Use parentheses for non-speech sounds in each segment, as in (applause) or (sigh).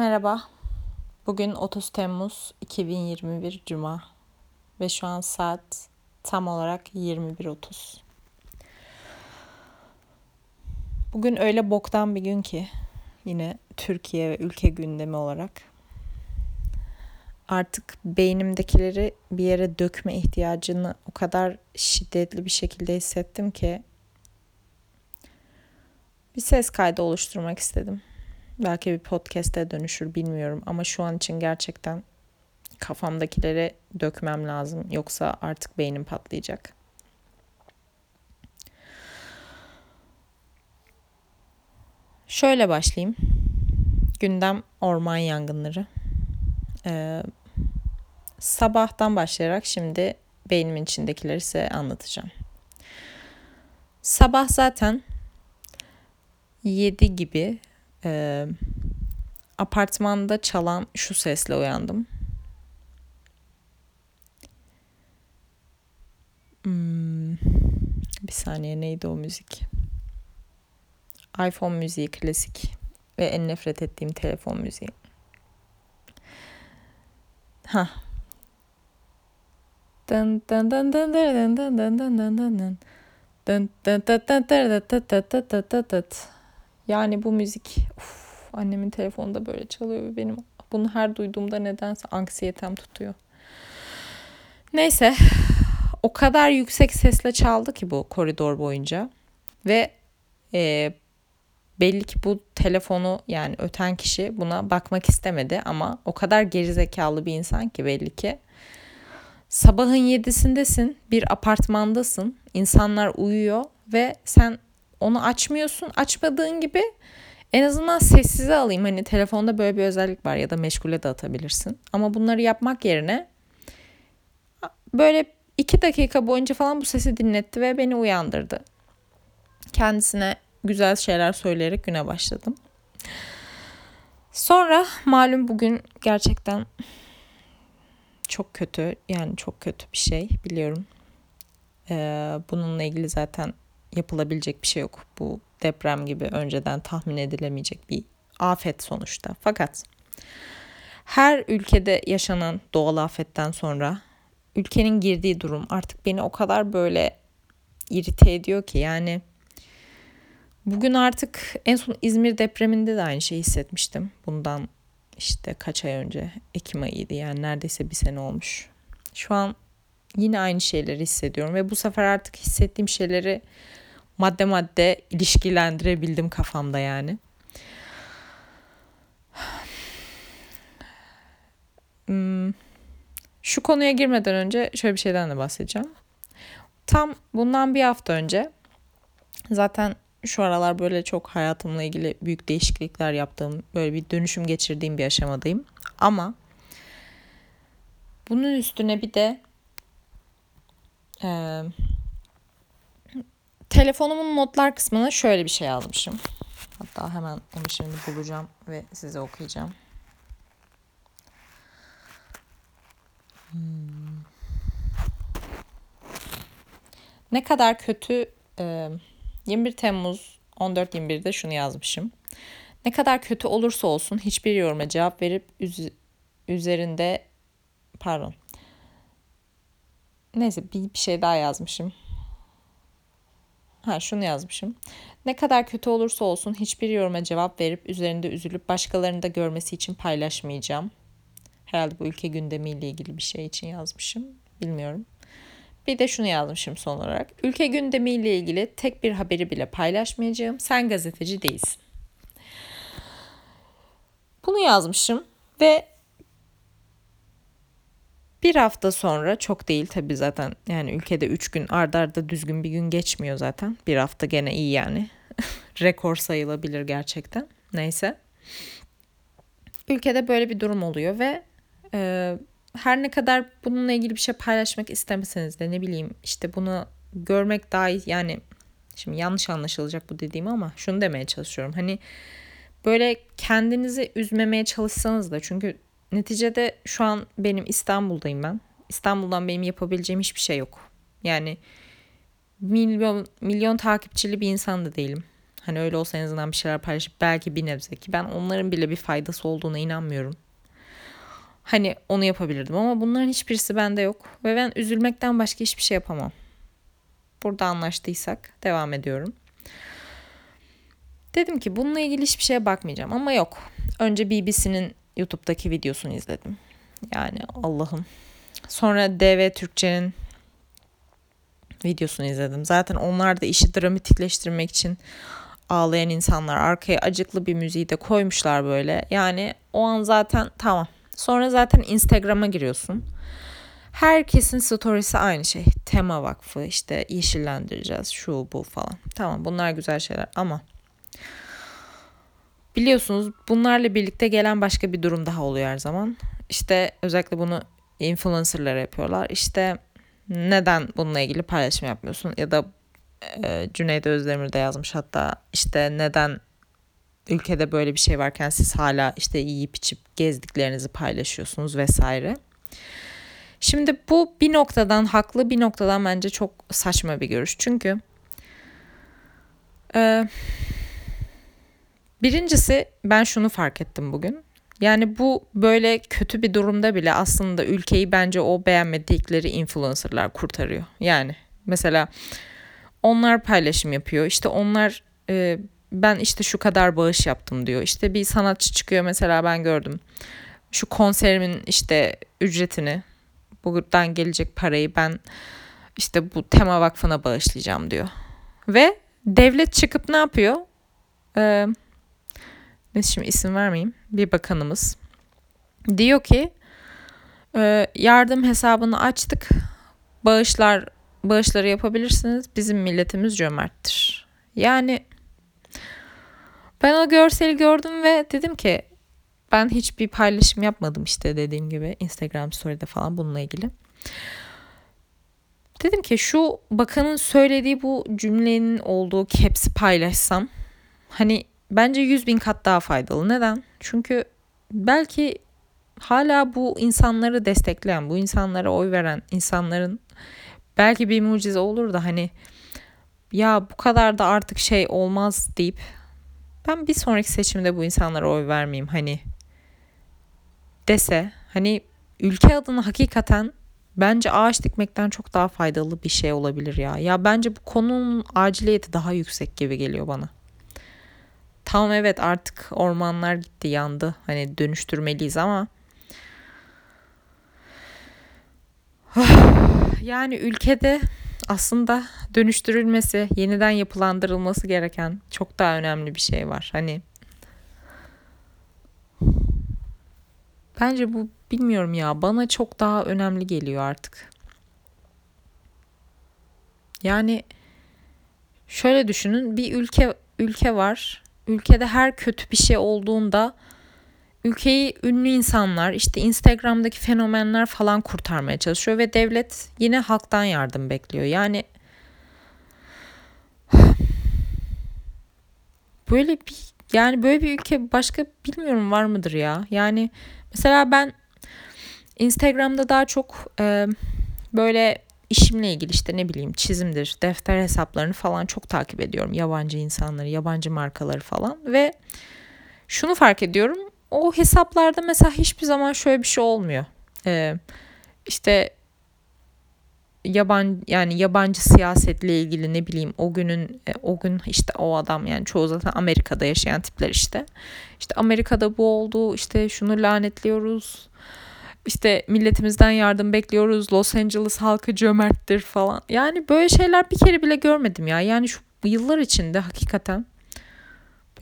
Merhaba. Bugün 30 Temmuz 2021 Cuma ve şu an saat tam olarak 21.30. Bugün öyle boktan bir gün ki yine Türkiye ve ülke gündemi olarak artık beynimdekileri bir yere dökme ihtiyacını o kadar şiddetli bir şekilde hissettim ki bir ses kaydı oluşturmak istedim. Belki bir podcast'e dönüşür bilmiyorum ama şu an için gerçekten kafamdakileri dökmem lazım. Yoksa artık beynim patlayacak. Şöyle başlayayım. Gündem orman yangınları. Ee, sabahtan başlayarak şimdi beynimin içindekileri size anlatacağım. Sabah zaten 7 gibi e, apartmanda çalan şu sesle uyandım. Hmm, bir saniye neydi o müzik? iPhone müziği klasik ve en nefret ettiğim telefon müziği. Ha. Dın dın dın dın dın dın dın dın dın dın dın. Dın dın dın dın dın dın dın. Yani bu müzik uf, annemin telefonunda böyle çalıyor ve benim bunu her duyduğumda nedense anksiyetem tutuyor. Neyse o kadar yüksek sesle çaldı ki bu koridor boyunca ve e, belli ki bu telefonu yani öten kişi buna bakmak istemedi ama o kadar gerizekalı bir insan ki belli ki sabahın yedisindesin bir apartmandasın insanlar uyuyor ve sen onu açmıyorsun. Açmadığın gibi en azından sessize alayım. Hani telefonda böyle bir özellik var ya da meşgule de atabilirsin. Ama bunları yapmak yerine böyle iki dakika boyunca falan bu sesi dinletti ve beni uyandırdı. Kendisine güzel şeyler söyleyerek güne başladım. Sonra malum bugün gerçekten çok kötü yani çok kötü bir şey biliyorum. Ee, bununla ilgili zaten yapılabilecek bir şey yok. Bu deprem gibi önceden tahmin edilemeyecek bir afet sonuçta. Fakat her ülkede yaşanan doğal afetten sonra ülkenin girdiği durum artık beni o kadar böyle irite ediyor ki yani bugün artık en son İzmir depreminde de aynı şeyi hissetmiştim. Bundan işte kaç ay önce Ekim ayıydı yani neredeyse bir sene olmuş. Şu an yine aynı şeyleri hissediyorum ve bu sefer artık hissettiğim şeyleri madde madde ilişkilendirebildim kafamda yani. Hmm. Şu konuya girmeden önce şöyle bir şeyden de bahsedeceğim. Tam bundan bir hafta önce zaten şu aralar böyle çok hayatımla ilgili büyük değişiklikler yaptığım, böyle bir dönüşüm geçirdiğim bir aşamadayım. Ama bunun üstüne bir de telefonumun notlar kısmına şöyle bir şey almışım. Hatta hemen onu şimdi bulacağım ve size okuyacağım. Hmm. Ne kadar kötü e, 21 Temmuz 14.21'de şunu yazmışım. Ne kadar kötü olursa olsun hiçbir yoruma cevap verip üz- üzerinde pardon. Neyse bir, bir şey daha yazmışım. Ha şunu yazmışım. Ne kadar kötü olursa olsun hiçbir yoruma cevap verip üzerinde üzülüp başkalarını da görmesi için paylaşmayacağım. Herhalde bu ülke gündemiyle ilgili bir şey için yazmışım. Bilmiyorum. Bir de şunu yazmışım son olarak. Ülke gündemiyle ilgili tek bir haberi bile paylaşmayacağım. Sen gazeteci değilsin. Bunu yazmışım ve bir hafta sonra çok değil tabii zaten yani ülkede 3 gün ardarda arda düzgün bir gün geçmiyor zaten. Bir hafta gene iyi yani. (laughs) Rekor sayılabilir gerçekten. Neyse. Ülkede böyle bir durum oluyor ve e, her ne kadar bununla ilgili bir şey paylaşmak istemeseniz de ne bileyim işte bunu görmek daha iyi yani şimdi yanlış anlaşılacak bu dediğim ama şunu demeye çalışıyorum. Hani böyle kendinizi üzmemeye çalışsanız da çünkü neticede şu an benim İstanbul'dayım ben. İstanbul'dan benim yapabileceğim hiçbir şey yok. Yani milyon milyon takipçili bir insan da değilim. Hani öyle olsa en azından bir şeyler paylaşıp belki bir nebze ki ben onların bile bir faydası olduğuna inanmıyorum. Hani onu yapabilirdim ama bunların hiçbirisi bende yok ve ben üzülmekten başka hiçbir şey yapamam. Burada anlaştıysak devam ediyorum. Dedim ki bununla ilgili hiçbir şeye bakmayacağım ama yok. Önce BBC'nin YouTube'daki videosunu izledim. Yani Allah'ım. Sonra DV Türkçe'nin videosunu izledim. Zaten onlar da işi dramatikleştirmek için ağlayan insanlar arkaya acıklı bir müziği de koymuşlar böyle. Yani o an zaten tamam. Sonra zaten Instagram'a giriyorsun. Herkesin storiesi aynı şey. Tema Vakfı işte yeşillendireceğiz şu bu falan. Tamam bunlar güzel şeyler ama biliyorsunuz bunlarla birlikte gelen başka bir durum daha oluyor her zaman. İşte özellikle bunu influencerlar yapıyorlar. İşte neden bununla ilgili paylaşım yapmıyorsun ya da e, Cüneyt Özdemir de yazmış hatta işte neden ülkede böyle bir şey varken siz hala işte yiyip içip gezdiklerinizi paylaşıyorsunuz vesaire. Şimdi bu bir noktadan haklı bir noktadan bence çok saçma bir görüş. Çünkü e, birincisi ben şunu fark ettim bugün. Yani bu böyle kötü bir durumda bile aslında ülkeyi bence o beğenmedikleri influencerlar kurtarıyor. Yani mesela onlar paylaşım yapıyor. İşte onlar e, ben işte şu kadar bağış yaptım diyor. İşte bir sanatçı çıkıyor mesela ben gördüm. Şu konserimin işte ücretini buradan gelecek parayı ben işte bu tema vakfına bağışlayacağım diyor. Ve devlet çıkıp ne yapıyor? Ee, ne şimdi isim vermeyeyim. Bir bakanımız diyor ki e, yardım hesabını açtık. Bağışlar bağışları yapabilirsiniz. Bizim milletimiz cömerttir. Yani ben o görseli gördüm ve dedim ki ben hiçbir paylaşım yapmadım işte dediğim gibi Instagram story'de falan bununla ilgili. Dedim ki şu bakanın söylediği bu cümlenin olduğu caps'i paylaşsam hani bence 100 bin kat daha faydalı. Neden? Çünkü belki hala bu insanları destekleyen, bu insanlara oy veren insanların belki bir mucize olur da hani ya bu kadar da artık şey olmaz deyip ben bir sonraki seçimde bu insanlara oy vermeyeyim hani dese hani ülke adına hakikaten bence ağaç dikmekten çok daha faydalı bir şey olabilir ya. Ya bence bu konunun aciliyeti daha yüksek gibi geliyor bana. Tamam evet artık ormanlar gitti yandı. Hani dönüştürmeliyiz ama (sighs) yani ülkede aslında dönüştürülmesi, yeniden yapılandırılması gereken çok daha önemli bir şey var. Hani bence bu bilmiyorum ya bana çok daha önemli geliyor artık. Yani şöyle düşünün bir ülke ülke var. Ülkede her kötü bir şey olduğunda ülkeyi ünlü insanlar işte Instagram'daki fenomenler falan kurtarmaya çalışıyor ve devlet yine halktan yardım bekliyor. Yani böyle bir yani böyle bir ülke başka bilmiyorum var mıdır ya? Yani mesela ben Instagram'da daha çok e, böyle işimle ilgili işte ne bileyim çizimdir, defter hesaplarını falan çok takip ediyorum. Yabancı insanları, yabancı markaları falan ve şunu fark ediyorum o hesaplarda mesela hiçbir zaman şöyle bir şey olmuyor. Ee, işte yaban yani yabancı siyasetle ilgili ne bileyim o günün e, o gün işte o adam yani çoğu zaten Amerika'da yaşayan tipler işte. İşte Amerika'da bu oldu işte şunu lanetliyoruz. İşte milletimizden yardım bekliyoruz. Los Angeles halkı cömerttir falan. Yani böyle şeyler bir kere bile görmedim ya. Yani şu yıllar içinde hakikaten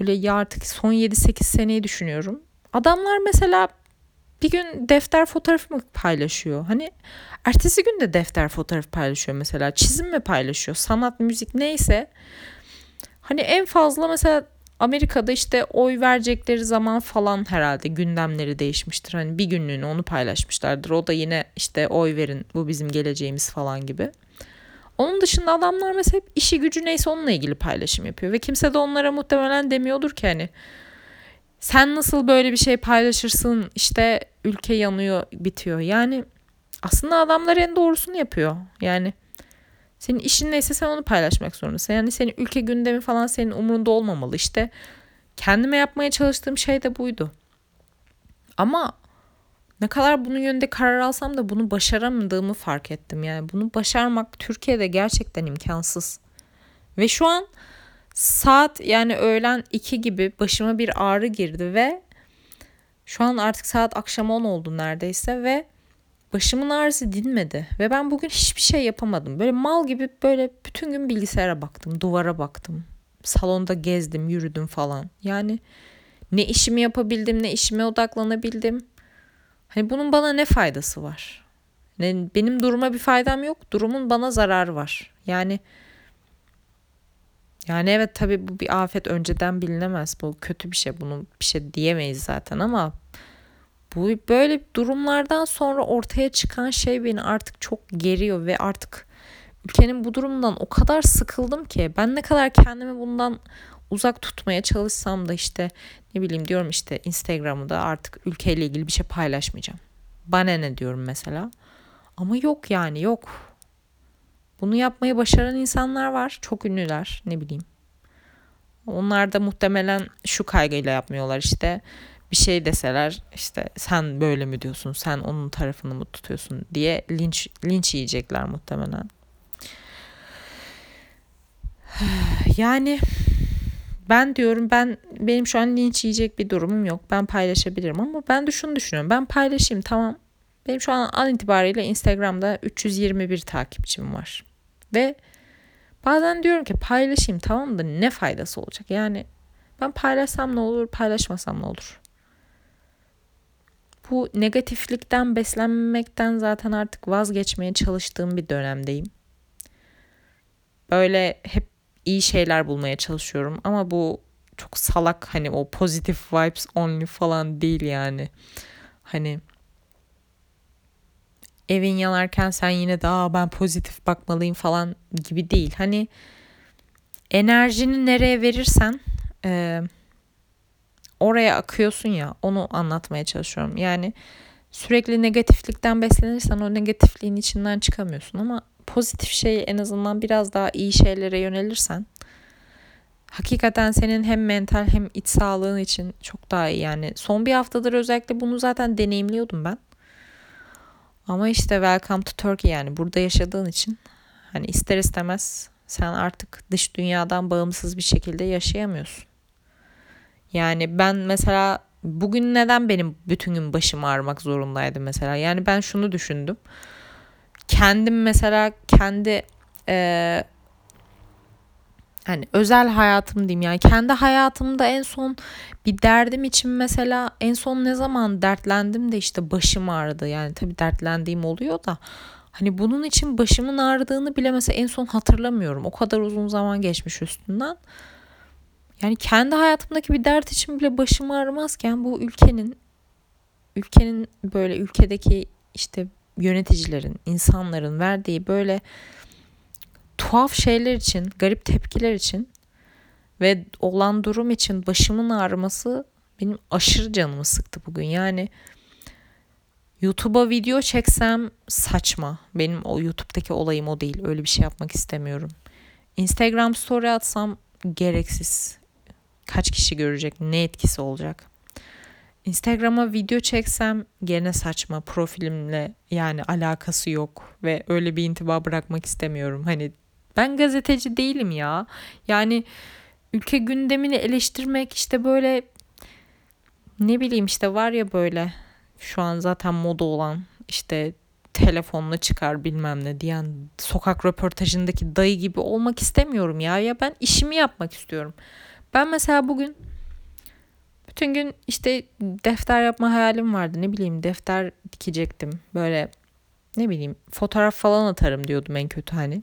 böyle ya artık son 7-8 seneyi düşünüyorum. Adamlar mesela bir gün defter fotoğrafı mı paylaşıyor? Hani ertesi gün de defter fotoğrafı paylaşıyor mesela. Çizim mi paylaşıyor? Sanat, müzik neyse. Hani en fazla mesela Amerika'da işte oy verecekleri zaman falan herhalde gündemleri değişmiştir. Hani bir günlüğüne onu paylaşmışlardır. O da yine işte oy verin bu bizim geleceğimiz falan gibi. Onun dışında adamlar mesela işi gücü neyse onunla ilgili paylaşım yapıyor. Ve kimse de onlara muhtemelen demiyordur ki hani sen nasıl böyle bir şey paylaşırsın işte ülke yanıyor bitiyor. Yani aslında adamlar en doğrusunu yapıyor. Yani Senin işin neyse sen onu paylaşmak zorundasın. Yani senin ülke gündemi falan senin umurunda olmamalı. İşte kendime yapmaya çalıştığım şey de buydu. Ama ne kadar bunun yönünde karar alsam da bunu başaramadığımı fark ettim. Yani bunu başarmak Türkiye'de gerçekten imkansız. Ve şu an saat yani öğlen 2 gibi başıma bir ağrı girdi ve şu an artık saat akşam 10 oldu neredeyse ve başımın ağrısı dinmedi ve ben bugün hiçbir şey yapamadım. Böyle mal gibi böyle bütün gün bilgisayara baktım, duvara baktım. Salonda gezdim, yürüdüm falan. Yani ne işimi yapabildim, ne işime odaklanabildim. Hani bunun bana ne faydası var? Yani benim duruma bir faydam yok. Durumun bana zararı var. Yani yani evet tabii bu bir afet önceden bilinemez. Bu kötü bir şey. Bunu bir şey diyemeyiz zaten ama bu böyle durumlardan sonra ortaya çıkan şey beni artık çok geriyor ve artık ülkenin bu durumdan o kadar sıkıldım ki ben ne kadar kendimi bundan uzak tutmaya çalışsam da işte ne bileyim diyorum işte Instagram'da artık ülkeyle ilgili bir şey paylaşmayacağım. Bana ne diyorum mesela. Ama yok yani yok. Bunu yapmayı başaran insanlar var. Çok ünlüler ne bileyim. Onlar da muhtemelen şu kaygıyla yapmıyorlar işte bir şey deseler işte sen böyle mi diyorsun sen onun tarafını mı tutuyorsun diye linç linç yiyecekler muhtemelen. (sighs) Yani ben diyorum ben benim şu an linç yiyecek bir durumum yok. Ben paylaşabilirim ama ben de şunu düşünüyorum. Ben paylaşayım tamam. Benim şu an an itibariyle Instagram'da 321 takipçim var. Ve bazen diyorum ki paylaşayım tamam da ne faydası olacak? Yani ben paylaşsam ne olur, paylaşmasam ne olur? Bu negatiflikten beslenmekten zaten artık vazgeçmeye çalıştığım bir dönemdeyim. Böyle hep iyi şeyler bulmaya çalışıyorum ama bu çok salak hani o positive vibes only falan değil yani. Hani evin yanarken sen yine daha ben pozitif bakmalıyım falan gibi değil. Hani enerjini nereye verirsen e, oraya akıyorsun ya onu anlatmaya çalışıyorum. Yani sürekli negatiflikten beslenirsen o negatifliğin içinden çıkamıyorsun ama pozitif şey en azından biraz daha iyi şeylere yönelirsen hakikaten senin hem mental hem iç sağlığın için çok daha iyi. Yani son bir haftadır özellikle bunu zaten deneyimliyordum ben. Ama işte welcome to Turkey yani burada yaşadığın için hani ister istemez sen artık dış dünyadan bağımsız bir şekilde yaşayamıyorsun. Yani ben mesela bugün neden benim bütün gün başım ağrımak zorundaydı mesela? Yani ben şunu düşündüm. Kendim mesela kendi e, hani özel hayatım diyeyim yani kendi hayatımda en son bir derdim için mesela en son ne zaman dertlendim de işte başım ağrıdı. Yani tabii dertlendiğim oluyor da hani bunun için başımın ağrıdığını bile mesela en son hatırlamıyorum. O kadar uzun zaman geçmiş üstünden. Yani kendi hayatımdaki bir dert için bile başım ağrımazken bu ülkenin ülkenin böyle ülkedeki işte yöneticilerin, insanların verdiği böyle tuhaf şeyler için, garip tepkiler için ve olan durum için başımın ağrıması benim aşırı canımı sıktı bugün. Yani YouTube'a video çeksem saçma. Benim o YouTube'daki olayım o değil. Öyle bir şey yapmak istemiyorum. Instagram story atsam gereksiz. Kaç kişi görecek? Ne etkisi olacak? Instagram'a video çeksem gene saçma profilimle yani alakası yok ve öyle bir intiba bırakmak istemiyorum. Hani ben gazeteci değilim ya. Yani ülke gündemini eleştirmek işte böyle ne bileyim işte var ya böyle şu an zaten moda olan işte telefonla çıkar bilmem ne diyen sokak röportajındaki dayı gibi olmak istemiyorum ya. Ya ben işimi yapmak istiyorum. Ben mesela bugün bütün gün işte defter yapma hayalim vardı. Ne bileyim defter dikecektim. Böyle ne bileyim fotoğraf falan atarım diyordum en kötü hani.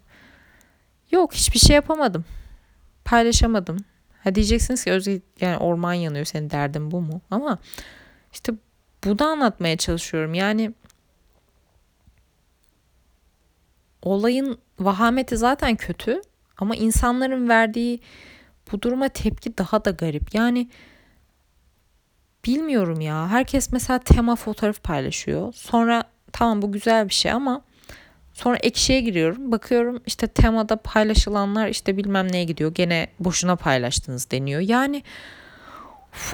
Yok hiçbir şey yapamadım. Paylaşamadım. Ha diyeceksiniz ki Özge yani orman yanıyor senin derdin bu mu? Ama işte bunu anlatmaya çalışıyorum. Yani olayın vahameti zaten kötü ama insanların verdiği bu duruma tepki daha da garip. Yani bilmiyorum ya. Herkes mesela tema fotoğraf paylaşıyor. Sonra tamam bu güzel bir şey ama Sonra ekşiye giriyorum. Bakıyorum işte temada paylaşılanlar işte bilmem neye gidiyor. Gene boşuna paylaştınız deniyor. Yani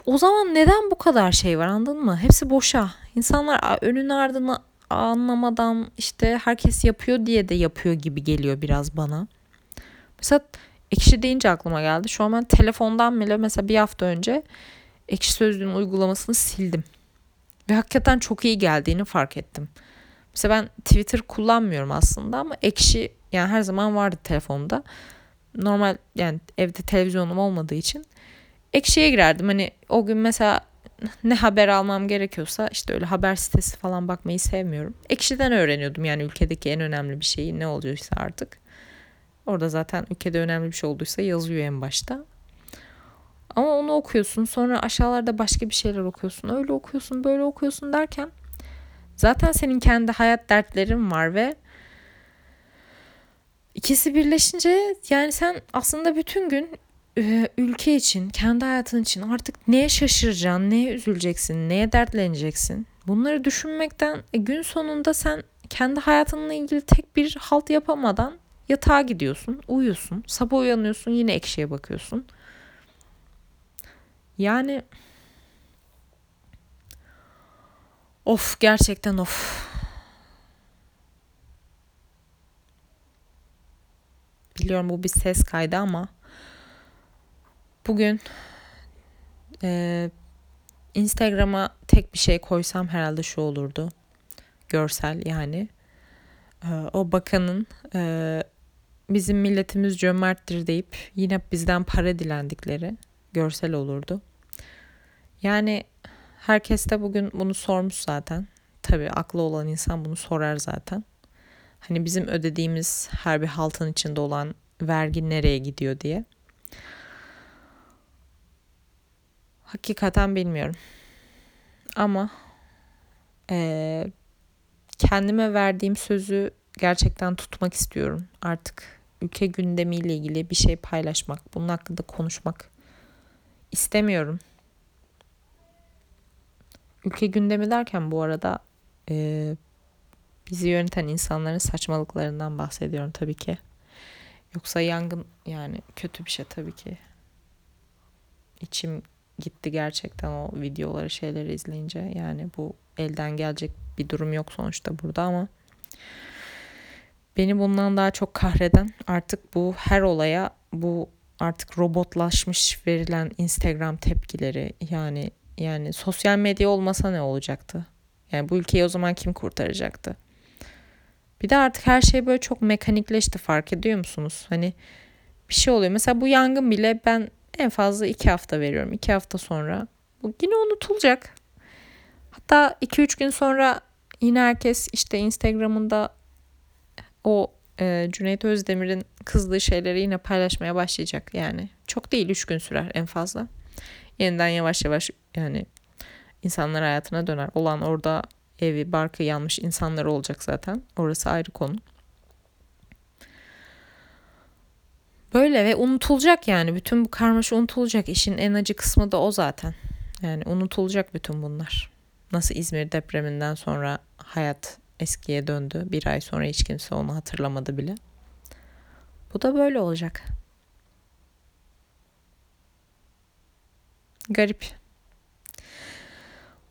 o zaman neden bu kadar şey var anladın mı? Hepsi boşa. İnsanlar önün ardını anlamadan işte herkes yapıyor diye de yapıyor gibi geliyor biraz bana. Mesela ekşi deyince aklıma geldi. Şu an ben telefondan bile mesela bir hafta önce ekşi sözlüğün uygulamasını sildim. Ve hakikaten çok iyi geldiğini fark ettim. Mesela ben Twitter kullanmıyorum aslında ama ekşi yani her zaman vardı telefonumda. Normal yani evde televizyonum olmadığı için ekşiye girerdim. Hani o gün mesela ne haber almam gerekiyorsa işte öyle haber sitesi falan bakmayı sevmiyorum. Ekşiden öğreniyordum yani ülkedeki en önemli bir şeyi ne oluyorsa artık. Orada zaten ülkede önemli bir şey olduysa yazıyor en başta. Ama onu okuyorsun sonra aşağılarda başka bir şeyler okuyorsun. Öyle okuyorsun böyle okuyorsun derken zaten senin kendi hayat dertlerin var ve ikisi birleşince yani sen aslında bütün gün e, ülke için, kendi hayatın için artık neye şaşıracaksın, neye üzüleceksin, neye dertleneceksin? Bunları düşünmekten e, gün sonunda sen kendi hayatınla ilgili tek bir halt yapamadan yatağa gidiyorsun, uyuyorsun, sabah uyanıyorsun, yine ekşiye bakıyorsun. Yani of gerçekten of. Biliyorum bu bir ses kaydı ama bugün e, Instagram'a tek bir şey koysam herhalde şu olurdu. Görsel yani. E, o bakanın e, bizim milletimiz cömerttir deyip yine bizden para dilendikleri görsel olurdu. Yani herkes de bugün bunu sormuş zaten. Tabii aklı olan insan bunu sorar zaten. Hani bizim ödediğimiz her bir haltın içinde olan vergi nereye gidiyor diye. Hakikaten bilmiyorum. Ama e, kendime verdiğim sözü gerçekten tutmak istiyorum. Artık ülke gündemiyle ilgili bir şey paylaşmak, bunun hakkında konuşmak istemiyorum. Ülke gündemi derken bu arada e, bizi yöneten insanların saçmalıklarından bahsediyorum tabii ki. Yoksa yangın yani kötü bir şey tabii ki. İçim gitti gerçekten o videoları şeyleri izleyince. Yani bu elden gelecek bir durum yok sonuçta burada ama beni bundan daha çok kahreden artık bu her olaya bu artık robotlaşmış verilen Instagram tepkileri yani yani sosyal medya olmasa ne olacaktı? Yani bu ülkeyi o zaman kim kurtaracaktı? Bir de artık her şey böyle çok mekanikleşti fark ediyor musunuz? Hani bir şey oluyor. Mesela bu yangın bile ben en fazla iki hafta veriyorum. iki hafta sonra bu yine unutulacak. Hatta iki üç gün sonra yine herkes işte Instagram'ında o e, Cüneyt Özdemir'in kızdığı şeyleri yine paylaşmaya başlayacak. Yani çok değil üç gün sürer en fazla. Yeniden yavaş yavaş yani insanlar hayatına döner. Olan orada evi, barkı yanmış insanlar olacak zaten. Orası ayrı konu. Böyle ve unutulacak yani. Bütün bu karmaşa unutulacak. İşin en acı kısmı da o zaten. Yani unutulacak bütün bunlar. Nasıl İzmir depreminden sonra hayat eskiye döndü. Bir ay sonra hiç kimse onu hatırlamadı bile. Bu da böyle olacak. Garip.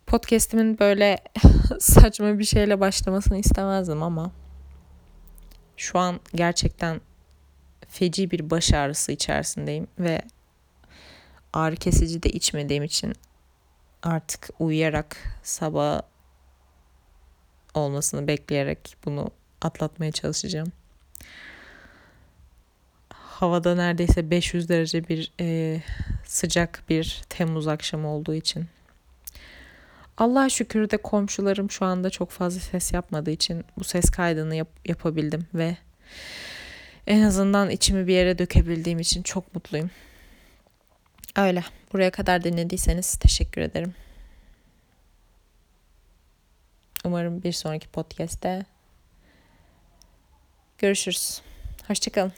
Podcast'imin böyle (laughs) saçma bir şeyle başlamasını istemezdim ama şu an gerçekten feci bir baş ağrısı içerisindeyim ve ağrı kesici de içmediğim için artık uyuyarak sabah olmasını bekleyerek bunu atlatmaya çalışacağım. Havada neredeyse 500 derece bir e, sıcak bir Temmuz akşamı olduğu için. Allah'a şükür de komşularım şu anda çok fazla ses yapmadığı için bu ses kaydını yap- yapabildim ve en azından içimi bir yere dökebildiğim için çok mutluyum. Öyle. Buraya kadar dinlediyseniz teşekkür ederim. Umarım bir sonraki podcast'te görüşürüz. Hoşçakalın.